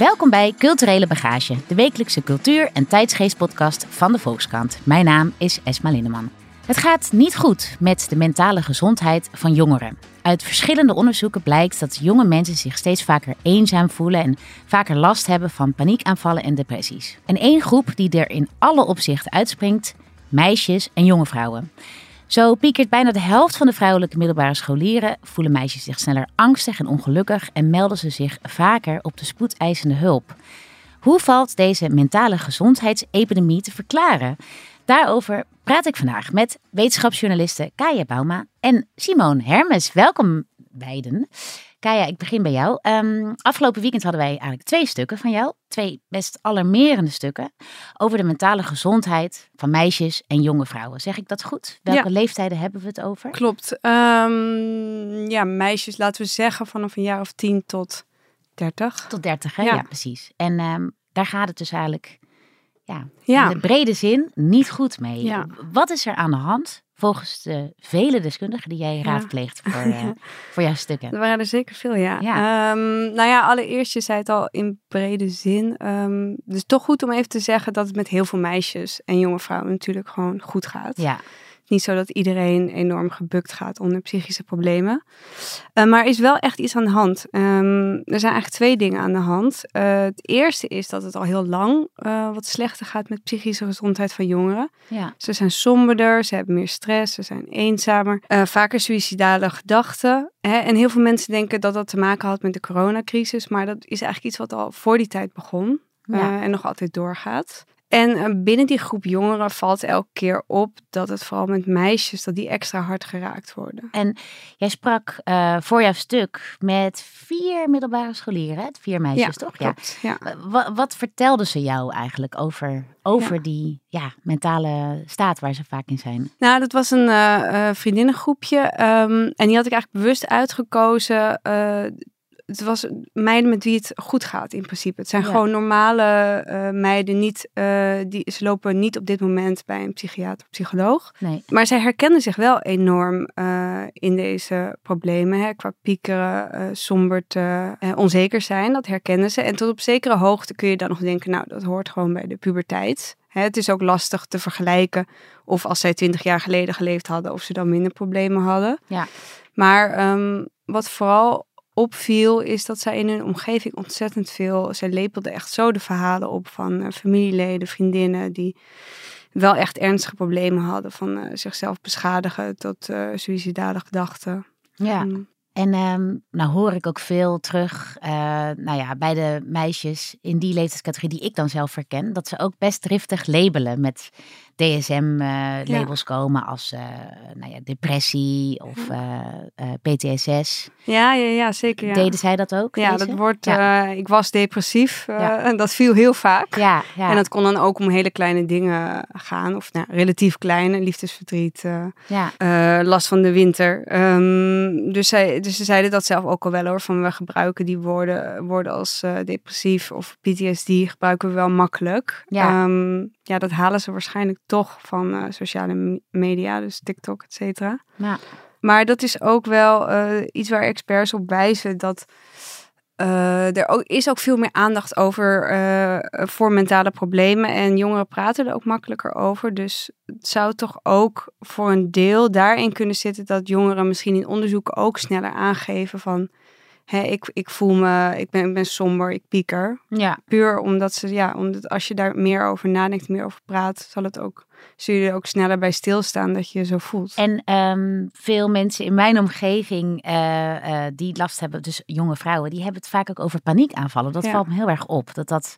Welkom bij Culturele Bagage, de wekelijkse cultuur- en tijdsgeestpodcast van de Volkskrant. Mijn naam is Esma Lindeman. Het gaat niet goed met de mentale gezondheid van jongeren. Uit verschillende onderzoeken blijkt dat jonge mensen zich steeds vaker eenzaam voelen en vaker last hebben van paniekaanvallen en depressies. En één groep die er in alle opzichten uitspringt, meisjes en jonge vrouwen. Zo piekert bijna de helft van de vrouwelijke middelbare scholieren, voelen meisjes zich sneller angstig en ongelukkig en melden ze zich vaker op de spoedeisende hulp. Hoe valt deze mentale gezondheidsepidemie te verklaren? Daarover praat ik vandaag met wetenschapsjournalisten Kaya Bauma en Simone Hermes. Welkom beiden. Kaya, ik begin bij jou. Ehm, afgelopen weekend hadden wij eigenlijk twee stukken van jou. Twee best alarmerende stukken over de mentale gezondheid van meisjes en jonge vrouwen. Zeg ik dat goed? Welke leeftijden hebben we het over? Klopt. Ehm, ja, meisjes, laten we zeggen, vanaf een jaar of tien tot dertig. Tot dertig, hè? Ja, precies. En ehm, daar gaat het dus eigenlijk ja, ja. in de brede zin niet goed mee. Ja. Wat is er aan de hand volgens de vele deskundigen die jij raadpleegt voor, uh, voor jouw stukken? Er waren er zeker veel, ja. ja. Um, nou ja, allereerst, je zei het al in brede zin. Um, dus toch goed om even te zeggen dat het met heel veel meisjes en jonge vrouwen natuurlijk gewoon goed gaat. Ja niet zo dat iedereen enorm gebukt gaat onder psychische problemen. Uh, maar er is wel echt iets aan de hand. Um, er zijn eigenlijk twee dingen aan de hand. Uh, het eerste is dat het al heel lang uh, wat slechter gaat met psychische gezondheid van jongeren. Ja. Ze zijn somberder, ze hebben meer stress, ze zijn eenzamer, vaker suïcidale gedachten. Hè? En heel veel mensen denken dat dat te maken had met de coronacrisis. Maar dat is eigenlijk iets wat al voor die tijd begon. Ja. en nog altijd doorgaat. En eh, binnen die groep jongeren valt elke keer op dat het vooral met meisjes, dat die extra hard geraakt worden. En jij sprak uh, voor jouw stuk met vier middelbare scholieren, vier meisjes toch? Klopt, ja. Wat, wat vertelden ze jou eigenlijk over, over die ja, mentale staat waar ze vaak in zijn? Nou, dat was een uh, vriendinnengroepje um, en die had ik eigenlijk bewust uitgekozen het was meiden met wie het goed gaat in principe. Het zijn gewoon normale uh, meiden. Niet, uh, die, ze lopen niet op dit moment bij een psychiater of psycholoog. Nee. Maar zij herkennen zich wel enorm uh, in deze problemen. Hè, qua piekeren, somberte, onzeker zijn. Dat herkennen ze. En tot op zekere hoogte kun je dan nog denken, nou dat hoort gewoon bij de puberteit. Hè, het is ook lastig te vergelijken of als zij twintig jaar geleden geleefd hadden, of ze dan minder problemen hadden. Ja. Maar um, wat vooral opviel, is dat zij in hun omgeving ontzettend veel. Zij lepelde echt zo de verhalen op van uh, familieleden, vriendinnen die wel echt ernstige problemen hadden. Van uh, zichzelf beschadigen tot uh, suïcidale gedachten. Ja. Mm. En um, nou hoor ik ook veel terug, uh, nou ja, bij de meisjes in die leeftijdscategorie die ik dan zelf herken, dat ze ook best driftig labelen met DSM-labels uh, komen als uh, nou ja, depressie of PTSS. Ja, ja, ja zeker. Ja. Deden zij dat ook? Ja, dat wordt, ik was depressief en dat viel heel vaak. Ja, ja. En dat kon dan ook om hele kleine dingen gaan, of nou, relatief kleine, liefdesverdriet, ja. last van de winter. Um, dus zij dus ze zeiden dat zelf ook al wel hoor. Van we gebruiken die woorden, woorden als depressief of PTSD gebruiken we wel makkelijk. Ja, um, ja dat halen ze waarschijnlijk toch van uh, sociale media, dus TikTok, et cetera. Ja. Maar dat is ook wel uh, iets waar experts op wijzen dat uh, er ook, is ook veel meer aandacht over uh, voor mentale problemen. En jongeren praten er ook makkelijker over. Dus het zou toch ook voor een deel daarin kunnen zitten dat jongeren misschien in onderzoeken ook sneller aangeven van hè, ik, ik voel me, ik ben, ik ben somber, ik pieker. Ja. Puur omdat ze, ja, omdat als je daar meer over nadenkt, meer over praat, zal het ook, zul je er ook sneller bij stilstaan dat je je zo voelt. En um, veel mensen in mijn omgeving uh, uh, die last hebben, dus jonge vrouwen, die hebben het vaak ook over paniekaanvallen. Dat ja. valt me heel erg op. Dat dat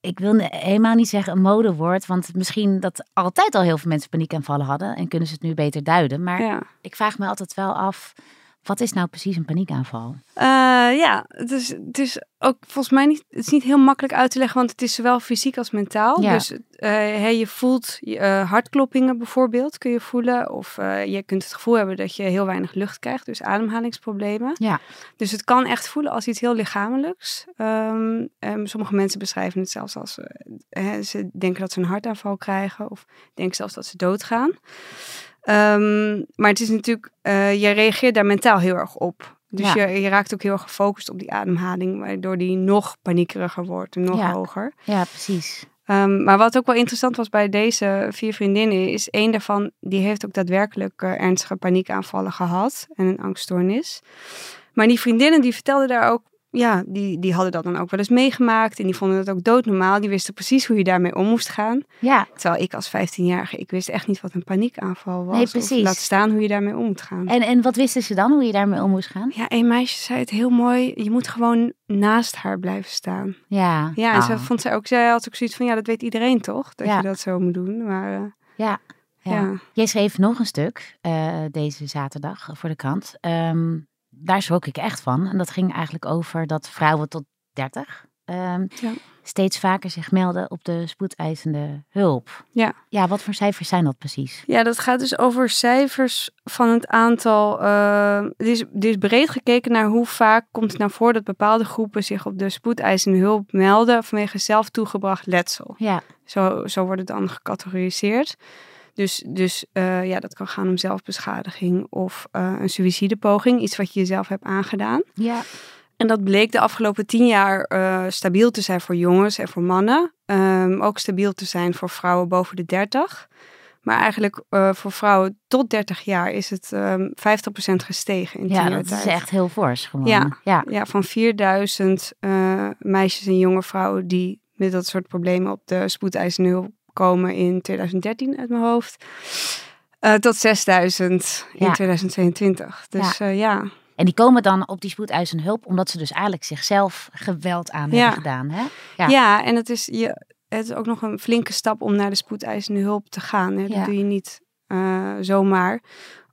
ik wil helemaal niet zeggen een modewoord, want misschien dat altijd al heel veel mensen paniekaanvallen hadden en kunnen ze het nu beter duiden. Maar ja. ik vraag me altijd wel af, wat is nou precies een paniekaanval? Uh, ja, het is, het is ook volgens mij niet, het is niet heel makkelijk uit te leggen, want het is zowel fysiek als mentaal. Ja. Dus uh, hey, je voelt uh, hartkloppingen bijvoorbeeld, kun je voelen. Of je kunt het gevoel hebben dat je heel weinig lucht krijgt, dus ademhalingsproblemen. Ja. Dus het kan echt voelen als iets heel lichamelijks. Um, um, sommige mensen beschrijven het zelfs als ze denken dat ze een hartaanval krijgen, of denken zelfs dat ze doodgaan. Um, maar het is natuurlijk, uh, je reageert daar mentaal heel erg op. Dus je, je, raakt ook heel erg gefocust op die ademhaling, waardoor die nog paniekeriger wordt en nog hoger. Ja, precies. Ehm, maar wat ook wel interessant was bij deze vier vriendinnen, is één daarvan, die heeft ook daadwerkelijk uh, ernstige paniekaanvallen gehad en een angststoornis. Maar die vriendinnen die vertelden daar ook ja, die, die hadden dat dan ook wel eens meegemaakt. En die vonden het ook doodnormaal. Die wisten precies hoe je daarmee om moest gaan. Ja. Terwijl ik als 15-jarige, ik wist echt niet wat een paniekaanval was. Nee, precies. Of laat staan hoe je daarmee om moet gaan. En, en wat wisten ze dan, hoe je daarmee om moest gaan? Ja, een meisje zei het heel mooi. Je moet gewoon naast haar blijven staan. Ja. Ja, en ze ah. vond zij ook, zij had ook zoiets van, ja, dat weet iedereen toch? Dat je dat zo moet doen. Maar uh, ja. Ja. Jij schreef nog een stuk uh, deze zaterdag voor de krant. Um, daar schrok ik echt van. En dat ging eigenlijk over dat vrouwen tot 30 ehm, ja. steeds vaker zich melden op de spoedeisende hulp. Ja. Ja, wat voor cijfers zijn dat precies? Ja, dat gaat dus over cijfers van het aantal. Uh, er, is, er is breed gekeken naar hoe vaak komt het nou voor dat bepaalde groepen zich op de spoedeisende hulp melden vanwege zelf toegebracht letsel. Ja. Zo, zo wordt het dan gecategoriseerd. Dus, dus uh, ja, dat kan gaan om zelfbeschadiging of uh, een suïcidepoging, iets wat je jezelf hebt aangedaan. Ja. En dat bleek de afgelopen tien jaar uh, stabiel te zijn voor jongens en voor mannen. Um, ook stabiel te zijn voor vrouwen boven de 30. Maar eigenlijk voor vrouwen tot 30 jaar is het um, ehm, 50% gestegen in tien ja, jaar tijd. Ja, dat is echt heel fors gewoon. Ja, ja. ja van 4000 meisjes en jonge vrouwen die met dat soort problemen op de spoedeisende hulp komen in 2013 uit mijn hoofd. Uh, tot 6000 in 2022. Dus ja. Uh, ja. En die komen dan op die spoedeisende hulp omdat ze dus eigenlijk zichzelf geweld aan hebben gedaan. Hè? Ja. ja, en het is, je, het is ook nog een flinke stap om naar de spoedeisende hulp te gaan. Hè? Dat doe je niet uh, zomaar.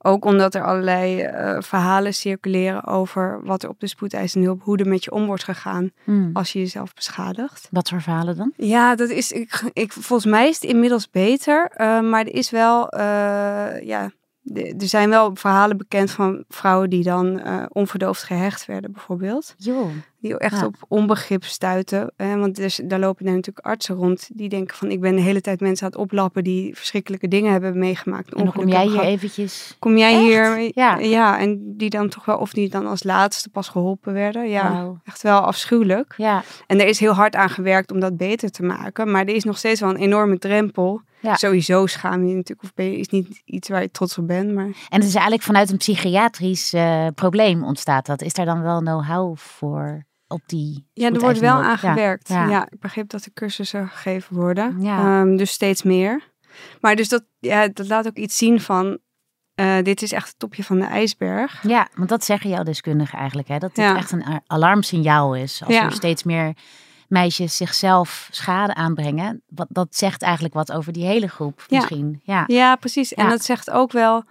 Ook omdat er allerlei uh, verhalen circuleren over wat er op de spoedeisende hulp, hoe er met je om wordt gegaan hmm. als je jezelf beschadigt. Wat voor verhalen dan? Ja, dat is, ik, ik, volgens mij is het inmiddels beter, uh, maar er is wel, uh, ja, er zijn wel verhalen bekend van vrouwen die dan uh, onverdoofd gehecht werden, bijvoorbeeld. Jo. Die echt op onbegrip stuiten. Hè? Want dus, daar lopen er natuurlijk artsen rond die denken van... ik ben de hele tijd mensen aan het oplappen die verschrikkelijke dingen hebben meegemaakt. En dan kom jij hier eventjes... Kom jij hier... Ja. ja, en die dan toch wel... of die dan als laatste pas geholpen werden. Ja, echt wel afschuwelijk. Ja. En er is heel hard aan gewerkt om dat beter te maken. Maar er is nog steeds wel een enorme drempel... Ja. Sowieso schaam je natuurlijk, of ben je, is niet iets waar je trots op bent. Maar... En het is eigenlijk vanuit een psychiatrisch uh, probleem ontstaat dat. Is daar dan wel know-how voor op die. Ja, er wordt wel aan gewerkt. Ja. ja. ik begreep dat er cursussen gegeven worden. Ja. Um, dus steeds meer. Maar dus dat, ja, dat laat ook iets zien van. Uh, dit is echt het topje van de ijsberg. Ja, want dat zeggen jouw deskundigen eigenlijk. Hè? Dat dit echt een alarmsignaal is. Als er steeds meer meisjes zichzelf schade aanbrengen. Wat, dat zegt eigenlijk wat over die hele groep misschien. Ja, ja precies. En dat zegt ook wel...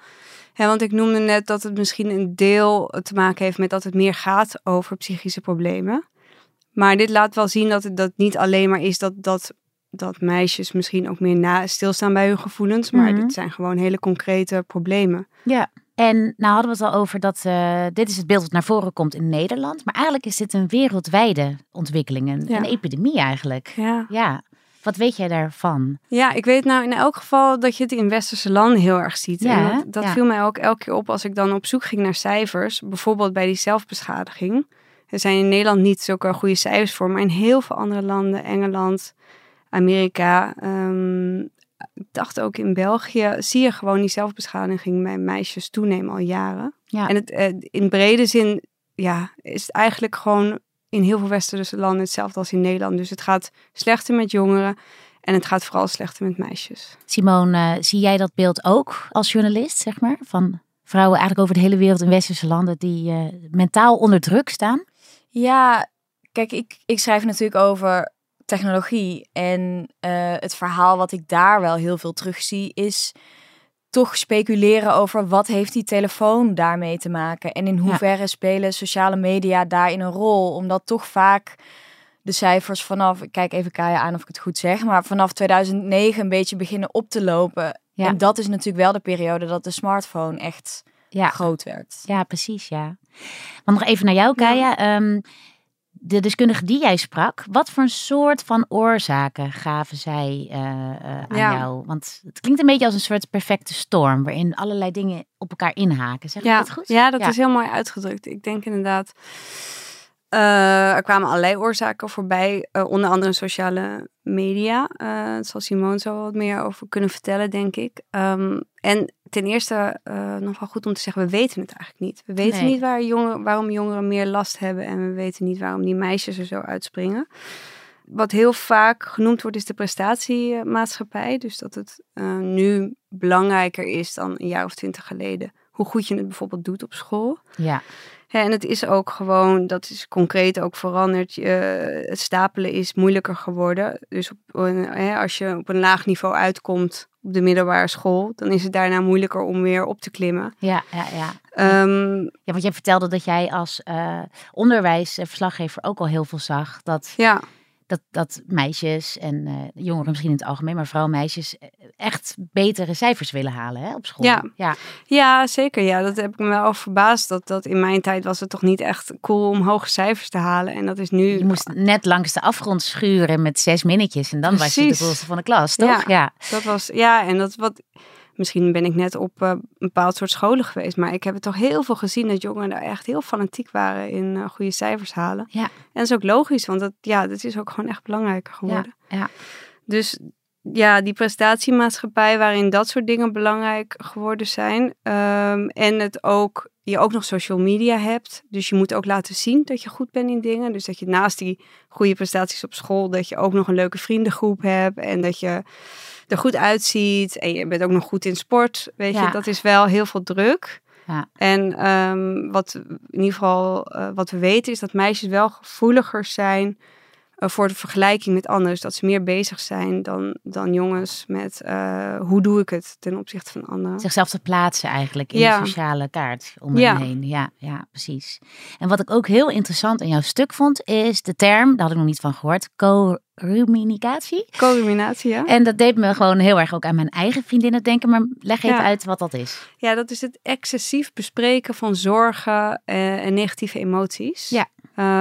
Hè, want ik noemde net dat het misschien een deel te maken heeft met dat het meer gaat over psychische problemen. Maar dit laat wel zien dat het dat niet alleen maar is dat, dat, dat meisjes misschien ook meer na, stilstaan bij hun gevoelens. Maar mhm. dit zijn gewoon hele concrete problemen. Ja. En nou hadden we het al over dat uh, dit is het beeld dat naar voren komt in Nederland. Maar eigenlijk is dit een wereldwijde ontwikkeling, een, een epidemie eigenlijk. Ja. ja. Wat weet jij daarvan? Ja, ik weet nou in elk geval dat je het in westerse landen heel erg ziet. Ja, en dat, dat viel mij ook elke keer op als ik dan op zoek ging naar cijfers. Bijvoorbeeld bij die zelfbeschadiging. Er zijn in Nederland niet zulke goede cijfers voor, maar in heel veel andere landen, Engeland, Amerika, um, ik dacht ook in België, zie je gewoon die zelfbeschadiging bij meisjes toenemen al jaren. Ja. En het, eh, in brede zin ja, is het eigenlijk gewoon in heel veel westerse landen hetzelfde als in Nederland. Dus het gaat slechter met jongeren en het gaat vooral slechter met meisjes. Simone, uh, zie jij dat beeld ook als journalist, zeg maar? Van vrouwen eigenlijk over de hele wereld in westerse landen die uh, mentaal onder druk staan? Ja, kijk, ik, ik schrijf natuurlijk over technologie. En uh, het verhaal wat ik daar wel heel veel terugzie is toch speculeren over wat heeft die telefoon daarmee te maken. En in hoeverre spelen sociale media daarin een rol. Omdat toch vaak de cijfers vanaf, ik kijk even Kaya aan of ik het goed zeg, maar vanaf 2009 een beetje beginnen op te lopen. Ja. En dat is natuurlijk wel de periode dat de smartphone echt ja. groot werd. Ja, precies, ja. Maar nog even naar jou, Kaya. Ja. Ehm, de deskundige die jij sprak, wat voor een soort van oorzaken gaven zij uh, aan jou? Want het klinkt een beetje als een soort perfecte storm, waarin allerlei dingen op elkaar inhaken. Zeg ja. dat goed? Ja, dat is heel mooi uitgedrukt. Ik denk inderdaad. Uh, er kwamen allerlei oorzaken voorbij, uh, onder andere sociale media. Uh, daar zal Simone zo wat meer over kunnen vertellen, denk ik. Um, en ten eerste nog wel goed om te zeggen, we weten het eigenlijk niet. We weten nee. niet waar jongeren, waarom jongeren meer last hebben en we weten niet waarom die meisjes er zo uitspringen. Wat heel vaak genoemd wordt is de prestatiemaatschappij. Dus dat het nu belangrijker is dan een jaar of twintig geleden. Hoe goed je het bijvoorbeeld doet op school. Ja en het is ook gewoon, dat is concreet ook veranderd. het stapelen is moeilijker geworden. Dus op, hè, als je op een laag niveau uitkomt op de middelbare school, dan is het daarna moeilijker om weer op te klimmen. Ja, ja, ja. Um, ja, want jij vertelde dat jij als uh, onderwijsverslaggever ook al heel veel zag. Dat ja dat, dat meisjes en uh, jongeren misschien in het algemeen, maar vooral meisjes eh, echt betere cijfers willen halen hè, op school. Ja. Ja. ja, zeker. Ja, dat heb ik me wel over verbaasd. Dat, dat in mijn tijd was het toch niet echt cool om hoge cijfers te halen. En dat is nu... Je moest net langs de afgrond schuren met zes minnetjes en dan was je de coolste van de klas, toch? Ja, ja. Dat was, ja, en dat wat misschien ben ik net op uh, een bepaald soort scholen geweest, maar ik heb het toch heel veel gezien dat jongeren daar echt heel fanatiek waren in uh, goede cijfers halen. Ja. En dat is ook logisch, want dat, ja, dat is ook gewoon echt belangrijker geworden. Ja. ja. Dus ja, die prestatiemaatschappij waarin dat soort dingen belangrijk geworden zijn. Um, en het ook, je ook nog social media hebt. Dus je moet ook laten zien dat je goed bent in dingen. Dus dat je naast die goede prestaties op school, dat je ook nog een leuke vriendengroep hebt. En dat je er goed uitziet en je bent ook nog goed in sport, weet je, dat is wel heel veel druk. Ja. En um, wat in ieder geval uh, wat we weten is dat meisjes wel gevoeliger zijn voor de vergelijking met anderen. Dat ze meer bezig zijn dan, dan jongens met uh, hoe doe ik het ten opzichte van anderen. Zichzelf te plaatsen eigenlijk in ja. de sociale kaart om ja. heen. Ja, ja, precies. En wat ik ook heel interessant in jouw stuk vond, is de term, daar had ik nog niet van gehoord, co ruminatie. Co-ruminatie, ja. En dat deed me gewoon heel erg ook aan mijn eigen vriendinnen denken. Maar leg even uit wat dat is. Ja, dat is het excessief bespreken van zorgen uh, en negatieve emoties. Ja.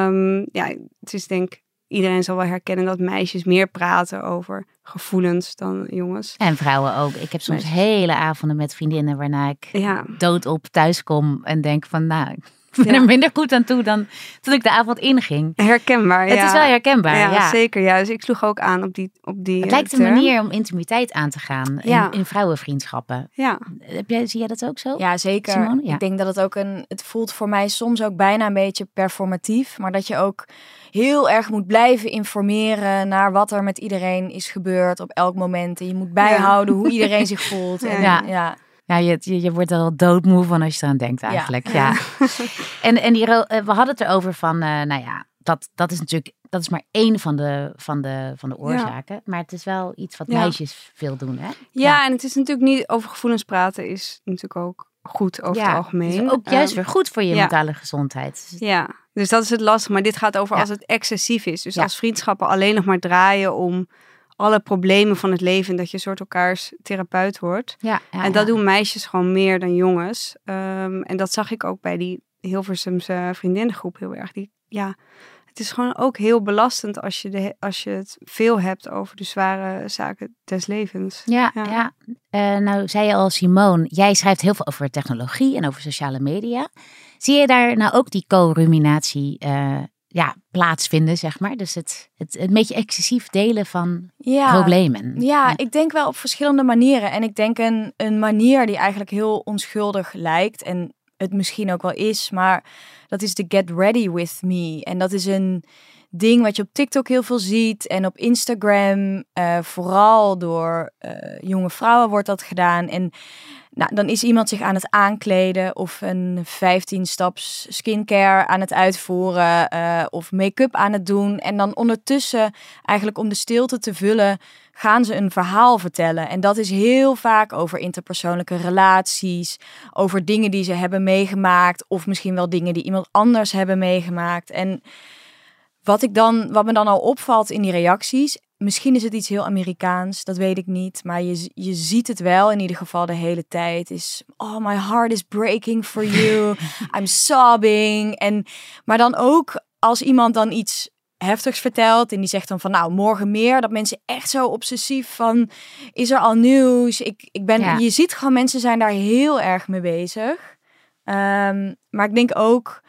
Um, ja, het is denk iedereen zal wel herkennen dat meisjes meer praten over gevoelens dan jongens. En vrouwen ook. Ik heb soms meisjes. hele avonden met vriendinnen waarna ik ja. doodop thuis kom en denk van nou, ik ben er minder goed aan toe dan toen ik de avond inging. Herkenbaar, Het ja. is wel herkenbaar, ja. ja. Zeker, ja. Dus ik sloeg ook aan op die op die Het lijkt een manier om intimiteit aan te gaan in, in vrouwenvriendschappen. Ja. Heb jij, zie jij dat ook zo? Ja, zeker. Simone? Ja. Ik denk dat het ook een... Het voelt voor mij soms ook bijna een beetje performatief. Maar dat je ook heel erg moet blijven informeren naar wat er met iedereen is gebeurd op elk moment. En je moet bijhouden hoe iedereen zich voelt. En, Ja. Ja. Je, je, je wordt er al doodmoe van als je eraan denkt eigenlijk. Ja. en en die, eh, we hadden het erover van, eh, nou ja, dat, dat is natuurlijk, dat is maar één van de, van de, van de oorzaken. Maar het is wel iets wat Ja. meisjes veel doen, hè? Ja, en het is natuurlijk niet over gevoelens praten is natuurlijk ook goed over Ja, het algemeen. Dus ook juist Ehm, weer goed voor je mentale gezondheid. Ja, dus dat is het lastig. Maar dit gaat over als het excessief is. Dus als vriendschappen alleen nog maar draaien om alle problemen van het leven. Dat je een soort elkaars therapeut wordt. Ja, ja, en dat ja. doen meisjes gewoon meer dan jongens. Ehm, en dat zag ik ook bij die Hilversumse vriendinnengroep heel erg. Die, ja, het is gewoon ook heel belastend als je, de, als je het veel hebt over de zware zaken des levens. Ja, ja. Eh, nou, zei je al, Simone, jij schrijft heel veel over technologie en over sociale media. Zie je daar nou ook die co-ruminatie eh, ja, plaatsvinden, zeg maar? Dus het, het een beetje excessief delen van Ja. problemen. Ja, ik denk wel op verschillende manieren. En ik denk een, een manier die eigenlijk heel onschuldig lijkt. En het misschien ook wel is. Maar dat is de Get Ready With Me. En dat is een ding wat je op TikTok heel veel ziet. En op Instagram. eh, vooral door eh, jonge vrouwen wordt dat gedaan. En nou, dan is iemand zich aan het aankleden. Of een 15 staps skincare aan het uitvoeren. eh, of make-up aan het doen. En dan ondertussen eigenlijk om de stilte te vullen gaan ze een verhaal vertellen. En dat is heel vaak over interpersoonlijke relaties, over dingen die ze hebben meegemaakt, of misschien wel dingen die iemand anders hebben meegemaakt. En wat, ik dan, wat me dan al opvalt in die reacties, misschien is het iets heel Amerikaans, dat weet ik niet, maar je, je ziet het wel in ieder geval de hele tijd. Is, oh, my heart is breaking for you, I'm sobbing. En, maar dan ook als iemand dan iets heftigs vertelt en die zegt dan van nou morgen meer. Dat mensen echt zo obsessief van is er al nieuws? Ik, ik ben je ziet gewoon mensen zijn daar heel erg mee bezig. Um, maar ik denk ook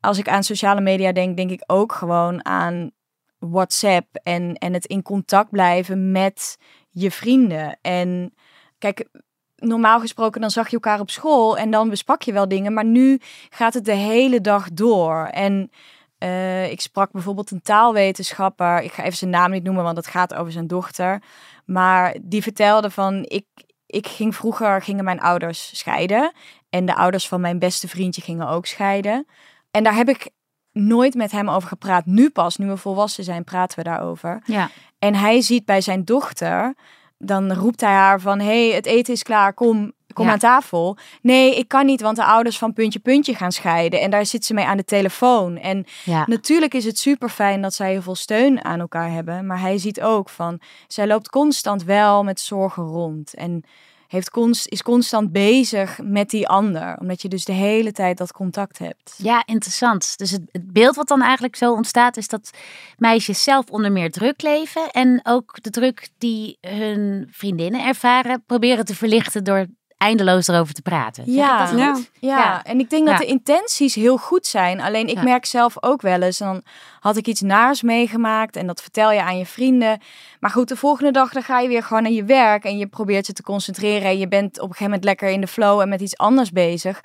als ik aan sociale media denk denk ik ook gewoon aan WhatsApp en en het in contact blijven met je vrienden en kijk normaal gesproken dan zag je elkaar op school en dan besprak je wel dingen maar nu gaat het de hele dag door en uh, ik sprak bijvoorbeeld een taalwetenschapper. Ik ga even zijn naam niet noemen, want het gaat over zijn dochter. Maar die vertelde van, ik, ik ging vroeger, gingen mijn ouders scheiden. En de ouders van mijn beste vriendje gingen ook scheiden. En daar heb ik nooit met hem over gepraat. Nu pas, nu we volwassen zijn, praten we daarover. Ja. En hij ziet bij zijn dochter, dan roept hij haar van, hey, het eten is klaar, kom, kom aan tafel. Nee, ik kan niet, want de ouders van puntje puntje gaan scheiden. En daar zit ze mee aan de telefoon. En natuurlijk is het super fijn dat zij heel veel steun aan elkaar hebben. Maar hij ziet ook van, zij loopt constant wel met zorgen rond. En heeft is constant bezig met die ander. Omdat je dus de hele tijd dat contact hebt. Ja, interessant. Dus het, het, beeld wat dan eigenlijk zo ontstaat, is dat meisjes zelf onder meer druk leven. En ook de druk die hun vriendinnen ervaren, proberen te verlichten door eindeloos erover te praten. Ja, ja. ja. en ik denk dat de intenties heel goed zijn. Alleen ik merk zelf ook wel eens, dan had ik iets naars meegemaakt en dat vertel je aan je vrienden. Maar goed, de volgende dag dan ga je weer gewoon naar je werk en je probeert je te concentreren. En je bent op een gegeven moment lekker in de flow en met iets anders bezig.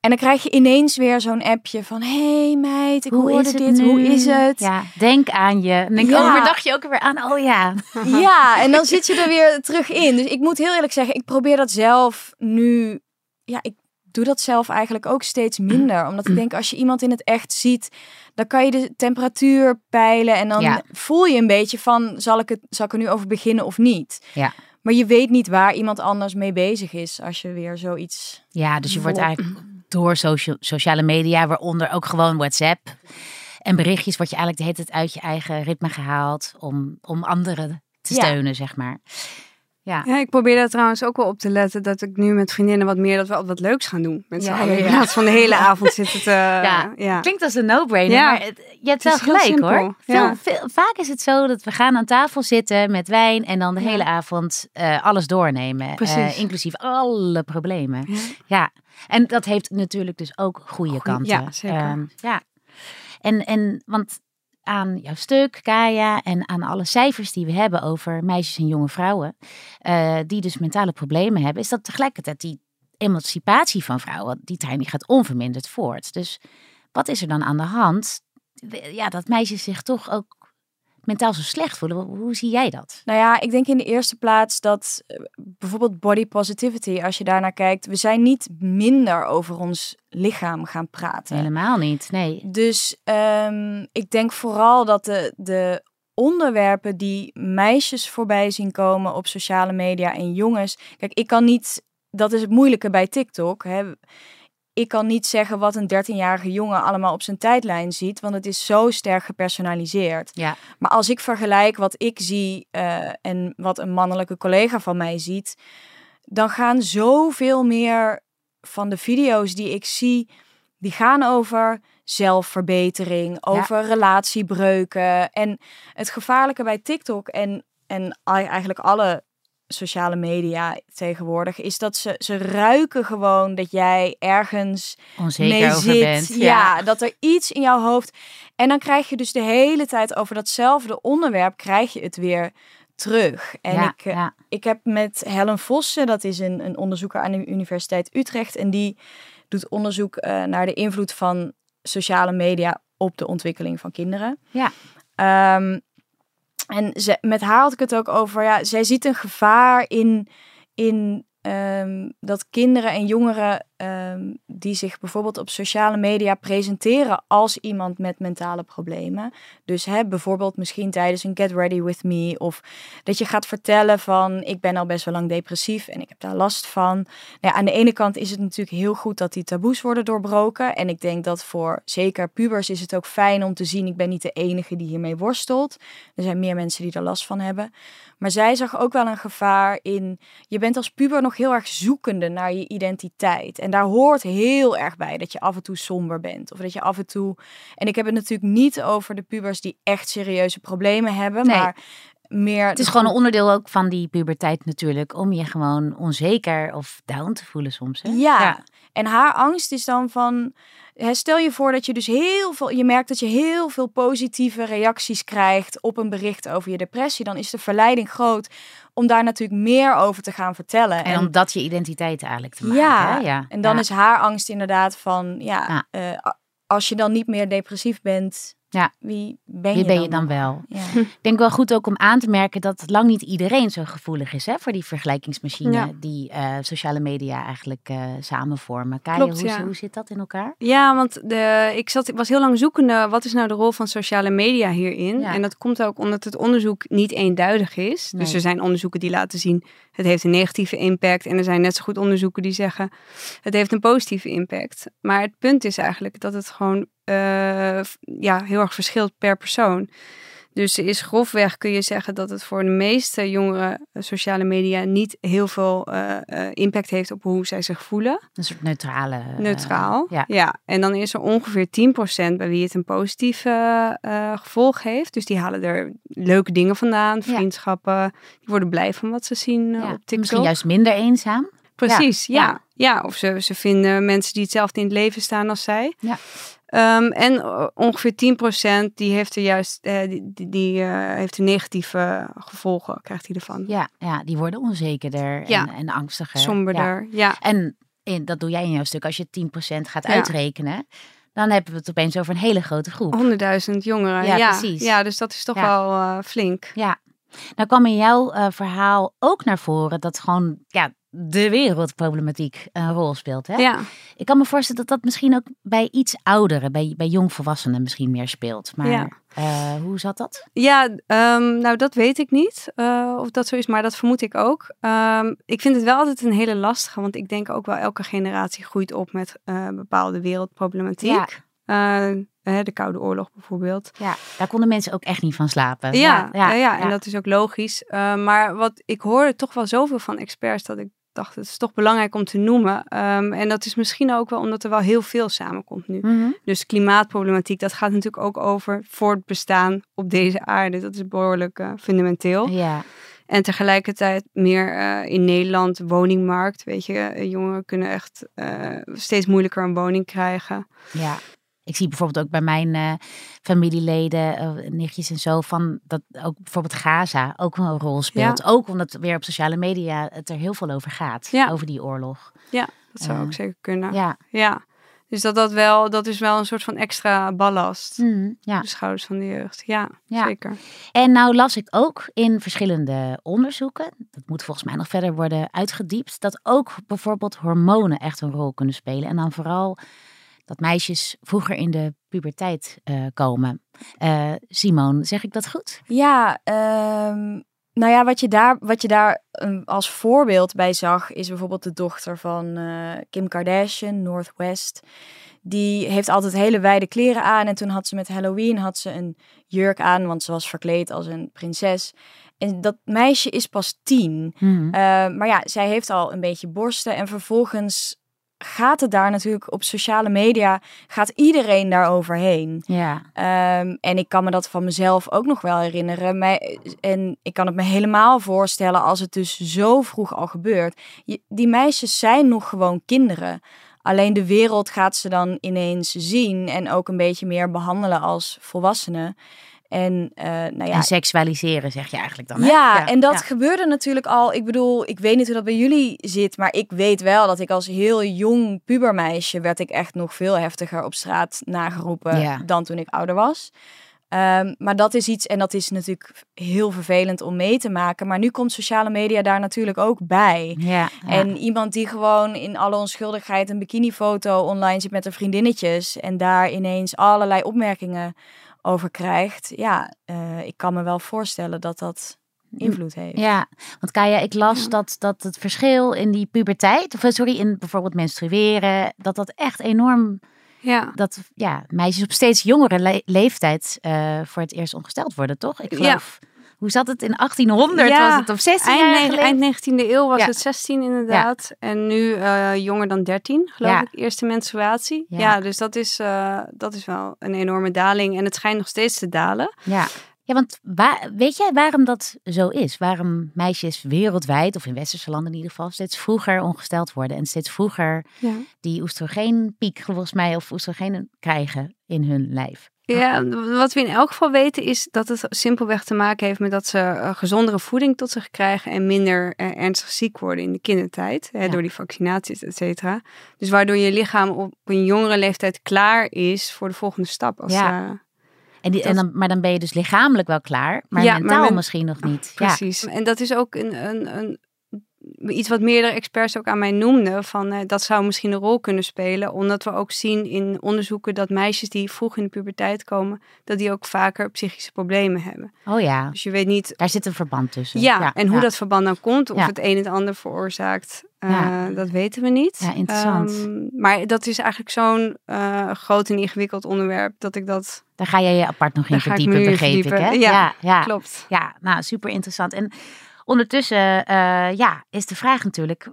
En dan krijg je ineens weer zo'n appje van... hey meid, ik hoe hoorde dit, hoe is het? Ja, denk aan je. En denk, ja. overdag je ook weer aan, oh ja. Ja, en dan zit je er weer terug in. Dus ik moet heel eerlijk zeggen, ik probeer dat zelf nu... Ja, ik doe dat zelf eigenlijk ook steeds minder. Omdat ik denk, als je iemand in het echt ziet... dan kan je de temperatuur peilen... en dan voel je een beetje van... Zal ik, het, zal ik er nu over beginnen of niet? Ja. Maar je weet niet waar iemand anders mee bezig is... als je weer zoiets... Ja, dus je wordt eigenlijk door social, sociale media, waaronder ook gewoon WhatsApp. En berichtjes word je eigenlijk de hele tijd uit je eigen ritme gehaald om, om anderen te steunen, zeg maar. Ja. ja, ik probeer daar trouwens ook wel op te letten dat ik nu met vriendinnen wat meer dat we wat leuks gaan doen. Met ja. In plaats van de hele avond zitten te. ja. ja. klinkt als een no-brainer, maar het, je hebt wel gelijk hoor. Veel, veel, vaak is het zo dat we gaan aan tafel zitten met wijn en dan de hele avond uh, alles doornemen, uh, inclusief alle problemen. Ja. en dat heeft natuurlijk dus ook goede kanten. Ja, zeker. Um, ja. En, en want aan jouw stuk, Kaya, en aan alle cijfers die we hebben over meisjes en jonge vrouwen, uh, die dus mentale problemen hebben, is dat tegelijkertijd die emancipatie van vrouwen, die trein die gaat onverminderd voort. Dus wat is er dan aan de hand? Ja, dat meisjes zich toch ook mentaal zo slecht voelen. Hoe zie jij dat? Nou ja, ik denk in de eerste plaats dat eh, bijvoorbeeld body positivity, als je daarnaar kijkt, we zijn niet minder over ons lichaam gaan praten. Helemaal niet, nee. Dus um, ik denk vooral dat de, de onderwerpen die meisjes voorbij zien komen op sociale media en jongens. Kijk, ik kan niet. Dat is het moeilijke bij TikTok. Hè ik kan niet zeggen wat een 13-jarige jongen allemaal op zijn tijdlijn ziet, want het is zo sterk gepersonaliseerd. Ja. Maar als ik vergelijk wat ik zie uh, en wat een mannelijke collega van mij ziet, dan gaan zoveel meer van de video's die ik zie, die gaan over zelfverbetering, over relatiebreuken. En het gevaarlijke bij TikTok en, en eigenlijk alle sociale media tegenwoordig, is dat ze, ze ruiken gewoon dat jij ergens Onzeker mee zit. Bent, ja. dat er iets in jouw hoofd. En dan krijg je dus de hele tijd over datzelfde onderwerp, krijg je het weer terug. En ja, ik, eh, ik heb met Helen Vossen, dat is een, een onderzoeker aan de Universiteit Utrecht, en die doet onderzoek uh, naar de invloed van sociale media op de ontwikkeling van kinderen. Ja. Um, en ze, met haar had ik het ook over, ja, zij ziet een gevaar in, in um, dat kinderen en jongeren um, die zich bijvoorbeeld op sociale media presenteren als iemand met mentale problemen. Dus hè, bijvoorbeeld misschien tijdens een Get Ready With Me of dat je gaat vertellen van ik ben al best wel lang depressief en ik heb daar last van. Nou ja, aan de ene kant is het natuurlijk heel goed dat die taboes worden doorbroken en ik denk dat voor zeker pubers is het ook fijn om te zien ik ben niet de enige die hiermee worstelt. Er zijn meer mensen die er last van hebben. Maar zij zag ook wel een gevaar in je bent als puber nog heel erg zoekende naar je identiteit. En daar hoort heel erg bij dat je af en toe somber bent. Of dat je af en toe. En ik heb het natuurlijk niet over de pubers die echt serieuze problemen hebben. Maar meer. Het is gewoon een onderdeel ook van die puberteit natuurlijk. Om je gewoon onzeker of down te voelen soms. Hè? Ja. En haar angst is dan van. Stel je voor dat je dus heel veel. Je merkt dat je heel veel positieve reacties krijgt op een bericht over je depressie. Dan is de verleiding groot om daar natuurlijk meer over te gaan vertellen. En, om dat je identiteit eigenlijk te maken. Ja, ja. en dan is haar angst inderdaad van, ja, uh, als je dan niet meer depressief bent, ja. Wie ben, je, ben dan? je dan wel? Ja. Ik denk wel goed ook om aan te merken dat lang niet iedereen zo gevoelig is hè, voor die vergelijkingsmachine die uh, sociale media eigenlijk uh, samen vormen. Kaya, Klopt, hoe, hoe, zit dat in elkaar? Ja, want de, ik, zat, ik was heel lang zoekende, wat is nou de rol van sociale media hierin? En dat komt ook omdat het onderzoek niet eenduidig is. Dus er zijn onderzoeken die laten zien, het heeft een negatieve impact. En er zijn net zo goed onderzoeken die zeggen, het heeft een positieve impact. Maar het punt is eigenlijk dat het gewoon uh, ja, heel erg verschilt per persoon. Dus is grofweg kun je zeggen dat het voor de meeste jongeren eh, sociale media niet heel veel uh, impact heeft op hoe zij zich voelen. Een soort neutrale. Neutraal. ja. ja. En dan is er ongeveer 10% bij wie het een positief gevolg heeft. Dus die halen er leuke dingen vandaan, vriendschappen. Die worden blij van wat ze zien op TikTok. Misschien juist minder eenzaam. Precies, ja. ja. ja. of ze, ze vinden mensen die hetzelfde in het leven staan als zij. Ja. Um, en ongeveer 10% die heeft er juist uh, die, die uh, heeft een negatieve gevolgen, krijgt hij ervan. Ja, ja die worden onzekerder en, ja. en angstiger. Somberder, ja. ja. En in, dat doe jij in jouw stuk. Als je 10% gaat uitrekenen, dan hebben we het opeens over een hele grote groep. 100.000 jongeren, ja, precies. Ja, dus dat is toch wel uh, flink. Ja. Nou kwam in jouw verhaal ook naar voren dat gewoon ja, de wereldproblematiek een rol speelt. Hè? Ja. Ik kan me voorstellen dat dat misschien ook bij iets ouderen, bij, bij jongvolwassenen misschien meer speelt. Maar ja. uh, hoe zat dat? Ja, um, nou dat weet ik niet uh, of dat zo is, maar dat vermoed ik ook. Um, ik vind het wel altijd een hele lastige, want ik denk ook wel elke generatie groeit op met uh, bepaalde wereldproblematiek. Ja. de Koude Oorlog bijvoorbeeld. Ja, daar konden mensen ook echt niet van slapen. Ja, ja, ja, en dat is ook logisch. maar wat ik hoor toch wel zoveel van experts dat ik dacht, het is toch belangrijk om te noemen. Um, en dat is misschien ook wel omdat er wel heel veel samenkomt nu. Mm -hmm. Dus klimaatproblematiek, dat gaat natuurlijk ook over voortbestaan op deze aarde. Dat is behoorlijk uh, fundamenteel. Ja. En tegelijkertijd meer uh, in Nederland, woningmarkt. Weet je, jongeren kunnen echt uh, steeds moeilijker een woning krijgen. Ja. Ik zie bijvoorbeeld ook bij mijn uh, familieleden, uh, nichtjes en zo, van dat ook bijvoorbeeld Gaza ook een rol speelt. Ook omdat weer op sociale media het er heel veel over gaat, ja. over die oorlog. Ja, dat zou uh, ook zeker kunnen. Ja. ja. Dus dat, dat, wel, dat is wel een soort van extra ballast. Mm, ja. De schouders van de jeugd. Ja, ja, zeker. En nou las ik ook in verschillende onderzoeken, dat moet volgens mij nog verder worden uitgediept, dat ook bijvoorbeeld hormonen echt een rol kunnen spelen. En dan vooral dat meisjes vroeger in de puberteit uh, komen. Uh, Simon, zeg ik dat goed? Ja, um, nou ja, wat je daar, wat je daar um, als voorbeeld bij zag, is bijvoorbeeld de dochter van uh, Kim Kardashian, Northwest. Die heeft altijd hele wijde kleren aan. En toen had ze met Halloween had ze een jurk aan, want ze was verkleed als een prinses. En dat meisje is pas tien. Mm. maar ja, zij heeft al een beetje borsten. En vervolgens gaat het daar natuurlijk op sociale media, gaat iedereen daar overheen. Ja. Um, en ik kan me dat van mezelf ook nog wel herinneren. Mij, en ik kan het me helemaal voorstellen als het dus zo vroeg al gebeurt. Je, die meisjes zijn nog gewoon kinderen. Alleen de wereld gaat ze dan ineens zien en ook een beetje meer behandelen als volwassenen. En, uh, nou ja, en seksualiseren zeg je eigenlijk dan. Hè? Ja, en dat gebeurde natuurlijk al. Ik bedoel, ik weet niet hoe dat bij jullie zit, maar ik weet wel dat ik als heel jong pubermeisje werd ik echt nog veel heftiger op straat nageroepen dan toen ik ouder was. Um, maar dat is iets, en dat is natuurlijk heel vervelend om mee te maken. Maar nu komt sociale media daar natuurlijk ook bij. Ja, En iemand die gewoon in alle onschuldigheid een bikinifoto online zit met haar vriendinnetjes. En daar ineens allerlei opmerkingen over krijgt. Ja, uh, ik kan me wel voorstellen dat dat invloed heeft. Ja, want Kaya, ik las dat, dat het verschil in die puberteit, of sorry, in bijvoorbeeld menstrueren, dat dat echt enorm. Ja. Dat ja, meisjes op steeds jongere le leeftijd uh, voor het eerst ongesteld worden, toch? Ik geloof. Ja Hoe zat het in 1800? was het of 16 eind, eind 19e eeuw was het 16 inderdaad. En nu uh, jonger dan 13, geloof ik. Eerste menstruatie. Ja, dus dat is, uh, dat is wel een enorme daling. En het schijnt nog steeds te dalen. Ja. Ja, want waar, weet jij waarom dat zo is? Waarom meisjes wereldwijd, of in westerse landen in ieder geval, steeds vroeger ongesteld worden en steeds vroeger ja. die oestrogeenpiek, volgens mij, of oestrogenen krijgen in hun lijf? Ja, wat we in elk geval weten is dat het simpelweg te maken heeft met dat ze uh, gezondere voeding tot zich krijgen en minder uh, ernstig ziek worden in de kindertijd, hè, door die vaccinaties, et cetera. Dus waardoor je lichaam op een jongere leeftijd klaar is voor de volgende stap. Als, ja. Uh, en die, en dan, maar dan ben je dus lichamelijk wel klaar, maar mentaal misschien nog niet. Precies. En dat is ook een, een, een iets wat meerdere experts ook aan mij noemden, van uh, dat zou misschien een rol kunnen spelen, omdat we ook zien in onderzoeken dat meisjes die vroeg in de puberteit komen, dat die ook vaker psychische problemen hebben. Oh ja. Dus je weet niet. Daar zit een verband tussen. Ja, en hoe dat verband dan komt, of het een het ander veroorzaakt, uh, dat weten we niet. Ja, interessant. Um, maar dat is eigenlijk zo'n uh, groot en ingewikkeld onderwerp dat ik dat. Daar ga jij je apart nog in verdiepen, begreep ik. Hè? Ja, ja, klopt. Ja, nou super interessant. En Ondertussen uh, ja, is de vraag natuurlijk,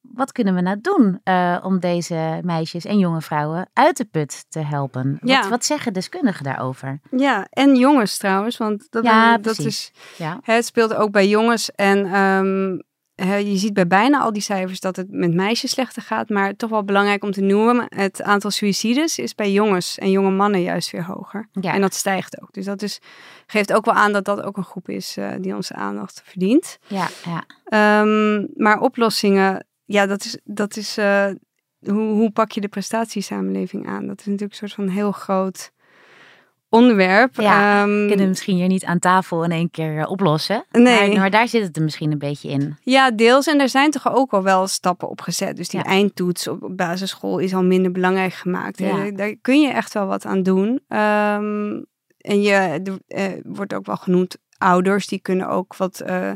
wat kunnen we nou doen uh, om deze meisjes en jonge vrouwen uit de put te helpen? Ja. Wat, wat zeggen deskundigen daarover? Ja, en jongens trouwens, want dat, ja, dat is, ja. het speelt ook bij jongens. En um, je ziet bij bijna al die cijfers dat het met meisjes slechter gaat. Maar toch wel belangrijk om te noemen: het aantal suicides is bij jongens en jonge mannen juist weer hoger. Ja. En dat stijgt ook. Dus dat is, geeft ook wel aan dat dat ook een groep is uh, die onze aandacht verdient. Ja, ja. Um, maar oplossingen, ja, dat is. Dat is uh, hoe, hoe pak je de prestatiesamenleving aan? Dat is natuurlijk een soort van heel groot onderwerp. Ja, um, kunnen we misschien hier niet aan tafel in één keer uh, oplossen. Nee. Maar, maar, daar zit het er misschien een beetje in. Ja, deels. En er zijn toch ook al wel stappen op gezet. Dus die eindtoets op, basisschool is al minder belangrijk gemaakt. Ja. Daar, kun je echt wel wat aan doen. Um, en je er, uh, wordt ook wel genoemd ouders. Die kunnen ook wat... Uh,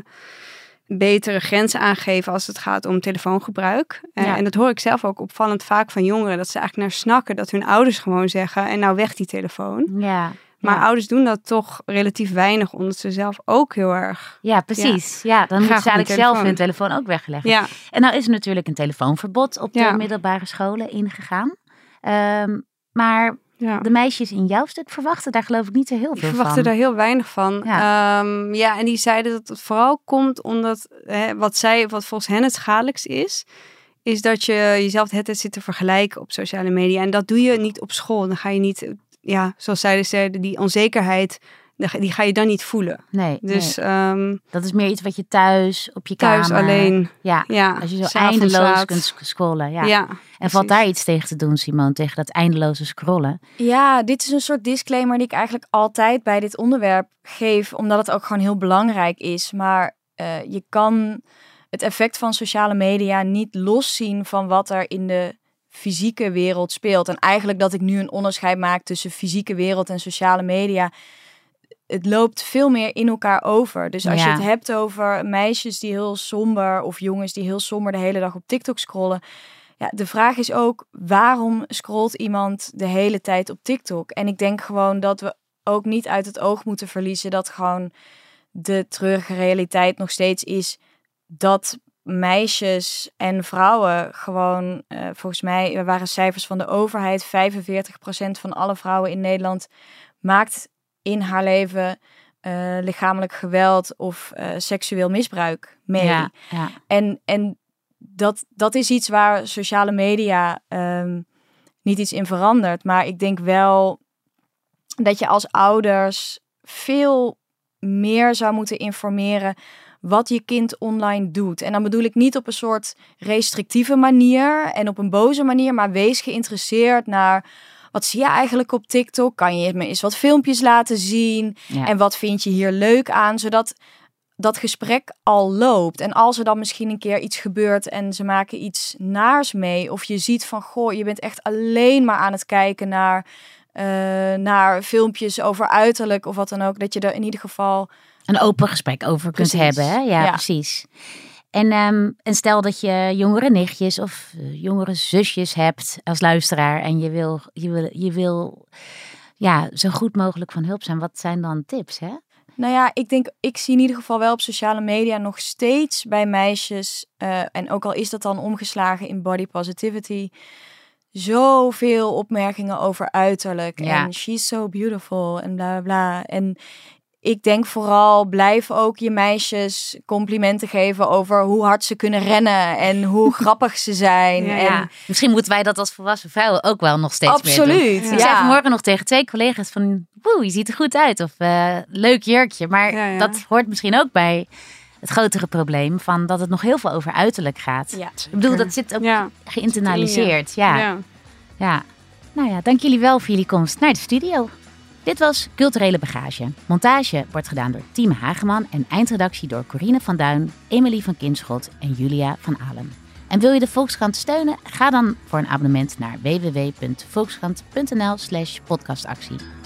betere grenzen aangeven als het gaat om telefoongebruik. Ja. En dat hoor ik zelf ook opvallend vaak van jongeren. Dat ze eigenlijk naar snakken dat hun ouders gewoon zeggen... en nou weg die telefoon. Ja. Maar ouders doen dat toch relatief weinig, omdat ze zelf ook heel erg. Ja, precies. Ja, dan moeten ze eigenlijk zelf hun telefoon ook wegleggen. Ja. En nou is er natuurlijk een telefoonverbod op de middelbare scholen ingegaan. Um, maar ja. De meisjes in jouw stuk verwachten daar geloof ik niet zo heel veel van. verwachten daar heel weinig van. Ja, um, ja en die zeiden dat het vooral komt omdat hè, wat zij, wat volgens hen het schadelijkst is, is dat je jezelf het zit te vergelijken op sociale media. En dat doe je niet op school. Dan ga je niet, ja, zoals zij zeiden, die onzekerheid die ga je dan niet voelen. Nee. Dus nee. Um, dat is meer iets wat je thuis op je thuis kamer. alleen. Ja. ja. Als je zo eindeloos kunt scrollen. Ja. ja en valt daar iets tegen te doen, Simon, tegen dat eindeloze scrollen? Ja, dit is een soort disclaimer die ik eigenlijk altijd bij dit onderwerp geef, omdat het ook gewoon heel belangrijk is. Maar uh, je kan het effect van sociale media niet loszien van wat er in de fysieke wereld speelt. En eigenlijk dat ik nu een onderscheid maak tussen fysieke wereld en sociale media het loopt veel meer in elkaar over. Dus als je het hebt over meisjes die heel somber of jongens die heel somber de hele dag op TikTok scrollen. Ja, de vraag is ook waarom scrolt iemand de hele tijd op TikTok? En ik denk gewoon dat we ook niet uit het oog moeten verliezen dat gewoon de treurige realiteit nog steeds is dat meisjes en vrouwen gewoon, uh, volgens mij er waren cijfers van de overheid, 45% van alle vrouwen in Nederland maakt in haar leven uh, lichamelijk geweld of uh, seksueel misbruik mee. Ja, ja. En, en dat, dat is iets waar sociale media um, niet iets in verandert. Maar ik denk wel dat je als ouders veel meer zou moeten informeren wat je kind online doet. En dan bedoel ik niet op een soort restrictieve manier en op een boze manier, maar wees geïnteresseerd naar wat zie je eigenlijk op TikTok? Kan je me eens wat filmpjes laten zien? En wat vind je hier leuk aan? Zodat dat gesprek al loopt. En als er dan misschien een keer iets gebeurt en ze maken iets naars mee, of je ziet van goh, je bent echt alleen maar aan het kijken naar, uh, naar filmpjes over uiterlijk of wat dan ook, dat je er in ieder geval een open gesprek over kunt hebben. Hè? Ja, ja, precies. En, um, en stel dat je jongere nichtjes of uh, jongere zusjes hebt als luisteraar en je wil, je wil, je wil ja, zo goed mogelijk van hulp zijn. Wat zijn dan tips? Hè? Nou ja, ik denk, ik zie in ieder geval wel op sociale media nog steeds bij meisjes, uh, en ook al is dat dan omgeslagen in body positivity, zoveel opmerkingen over uiterlijk. Ja. En she's so beautiful en bla bla bla. En ik denk vooral, blijf ook je meisjes complimenten geven over hoe hard ze kunnen rennen en hoe grappig ze zijn. Ja, en Misschien moeten wij dat als volwassen vrouwen ook wel nog steeds Absoluut, meer doen. Ik zei vanmorgen nog tegen twee collega's van, woe, je ziet er goed uit. Of uh, leuk jurkje. Maar dat hoort misschien ook bij het grotere probleem van dat het nog heel veel over uiterlijk gaat. Ik bedoel, dat zit ook geïnternaliseerd. Ja. ja. Nou ja, dank jullie wel voor jullie komst naar de studio. Dit was Culturele Bagage. Montage wordt gedaan door Team Hageman en eindredactie door Corine van Duin, Emily van Kinschot en Julia van Alem. En wil je de Volkskrant steunen? Ga dan voor een abonnement naar www.volkskrant.nl/podcastactie.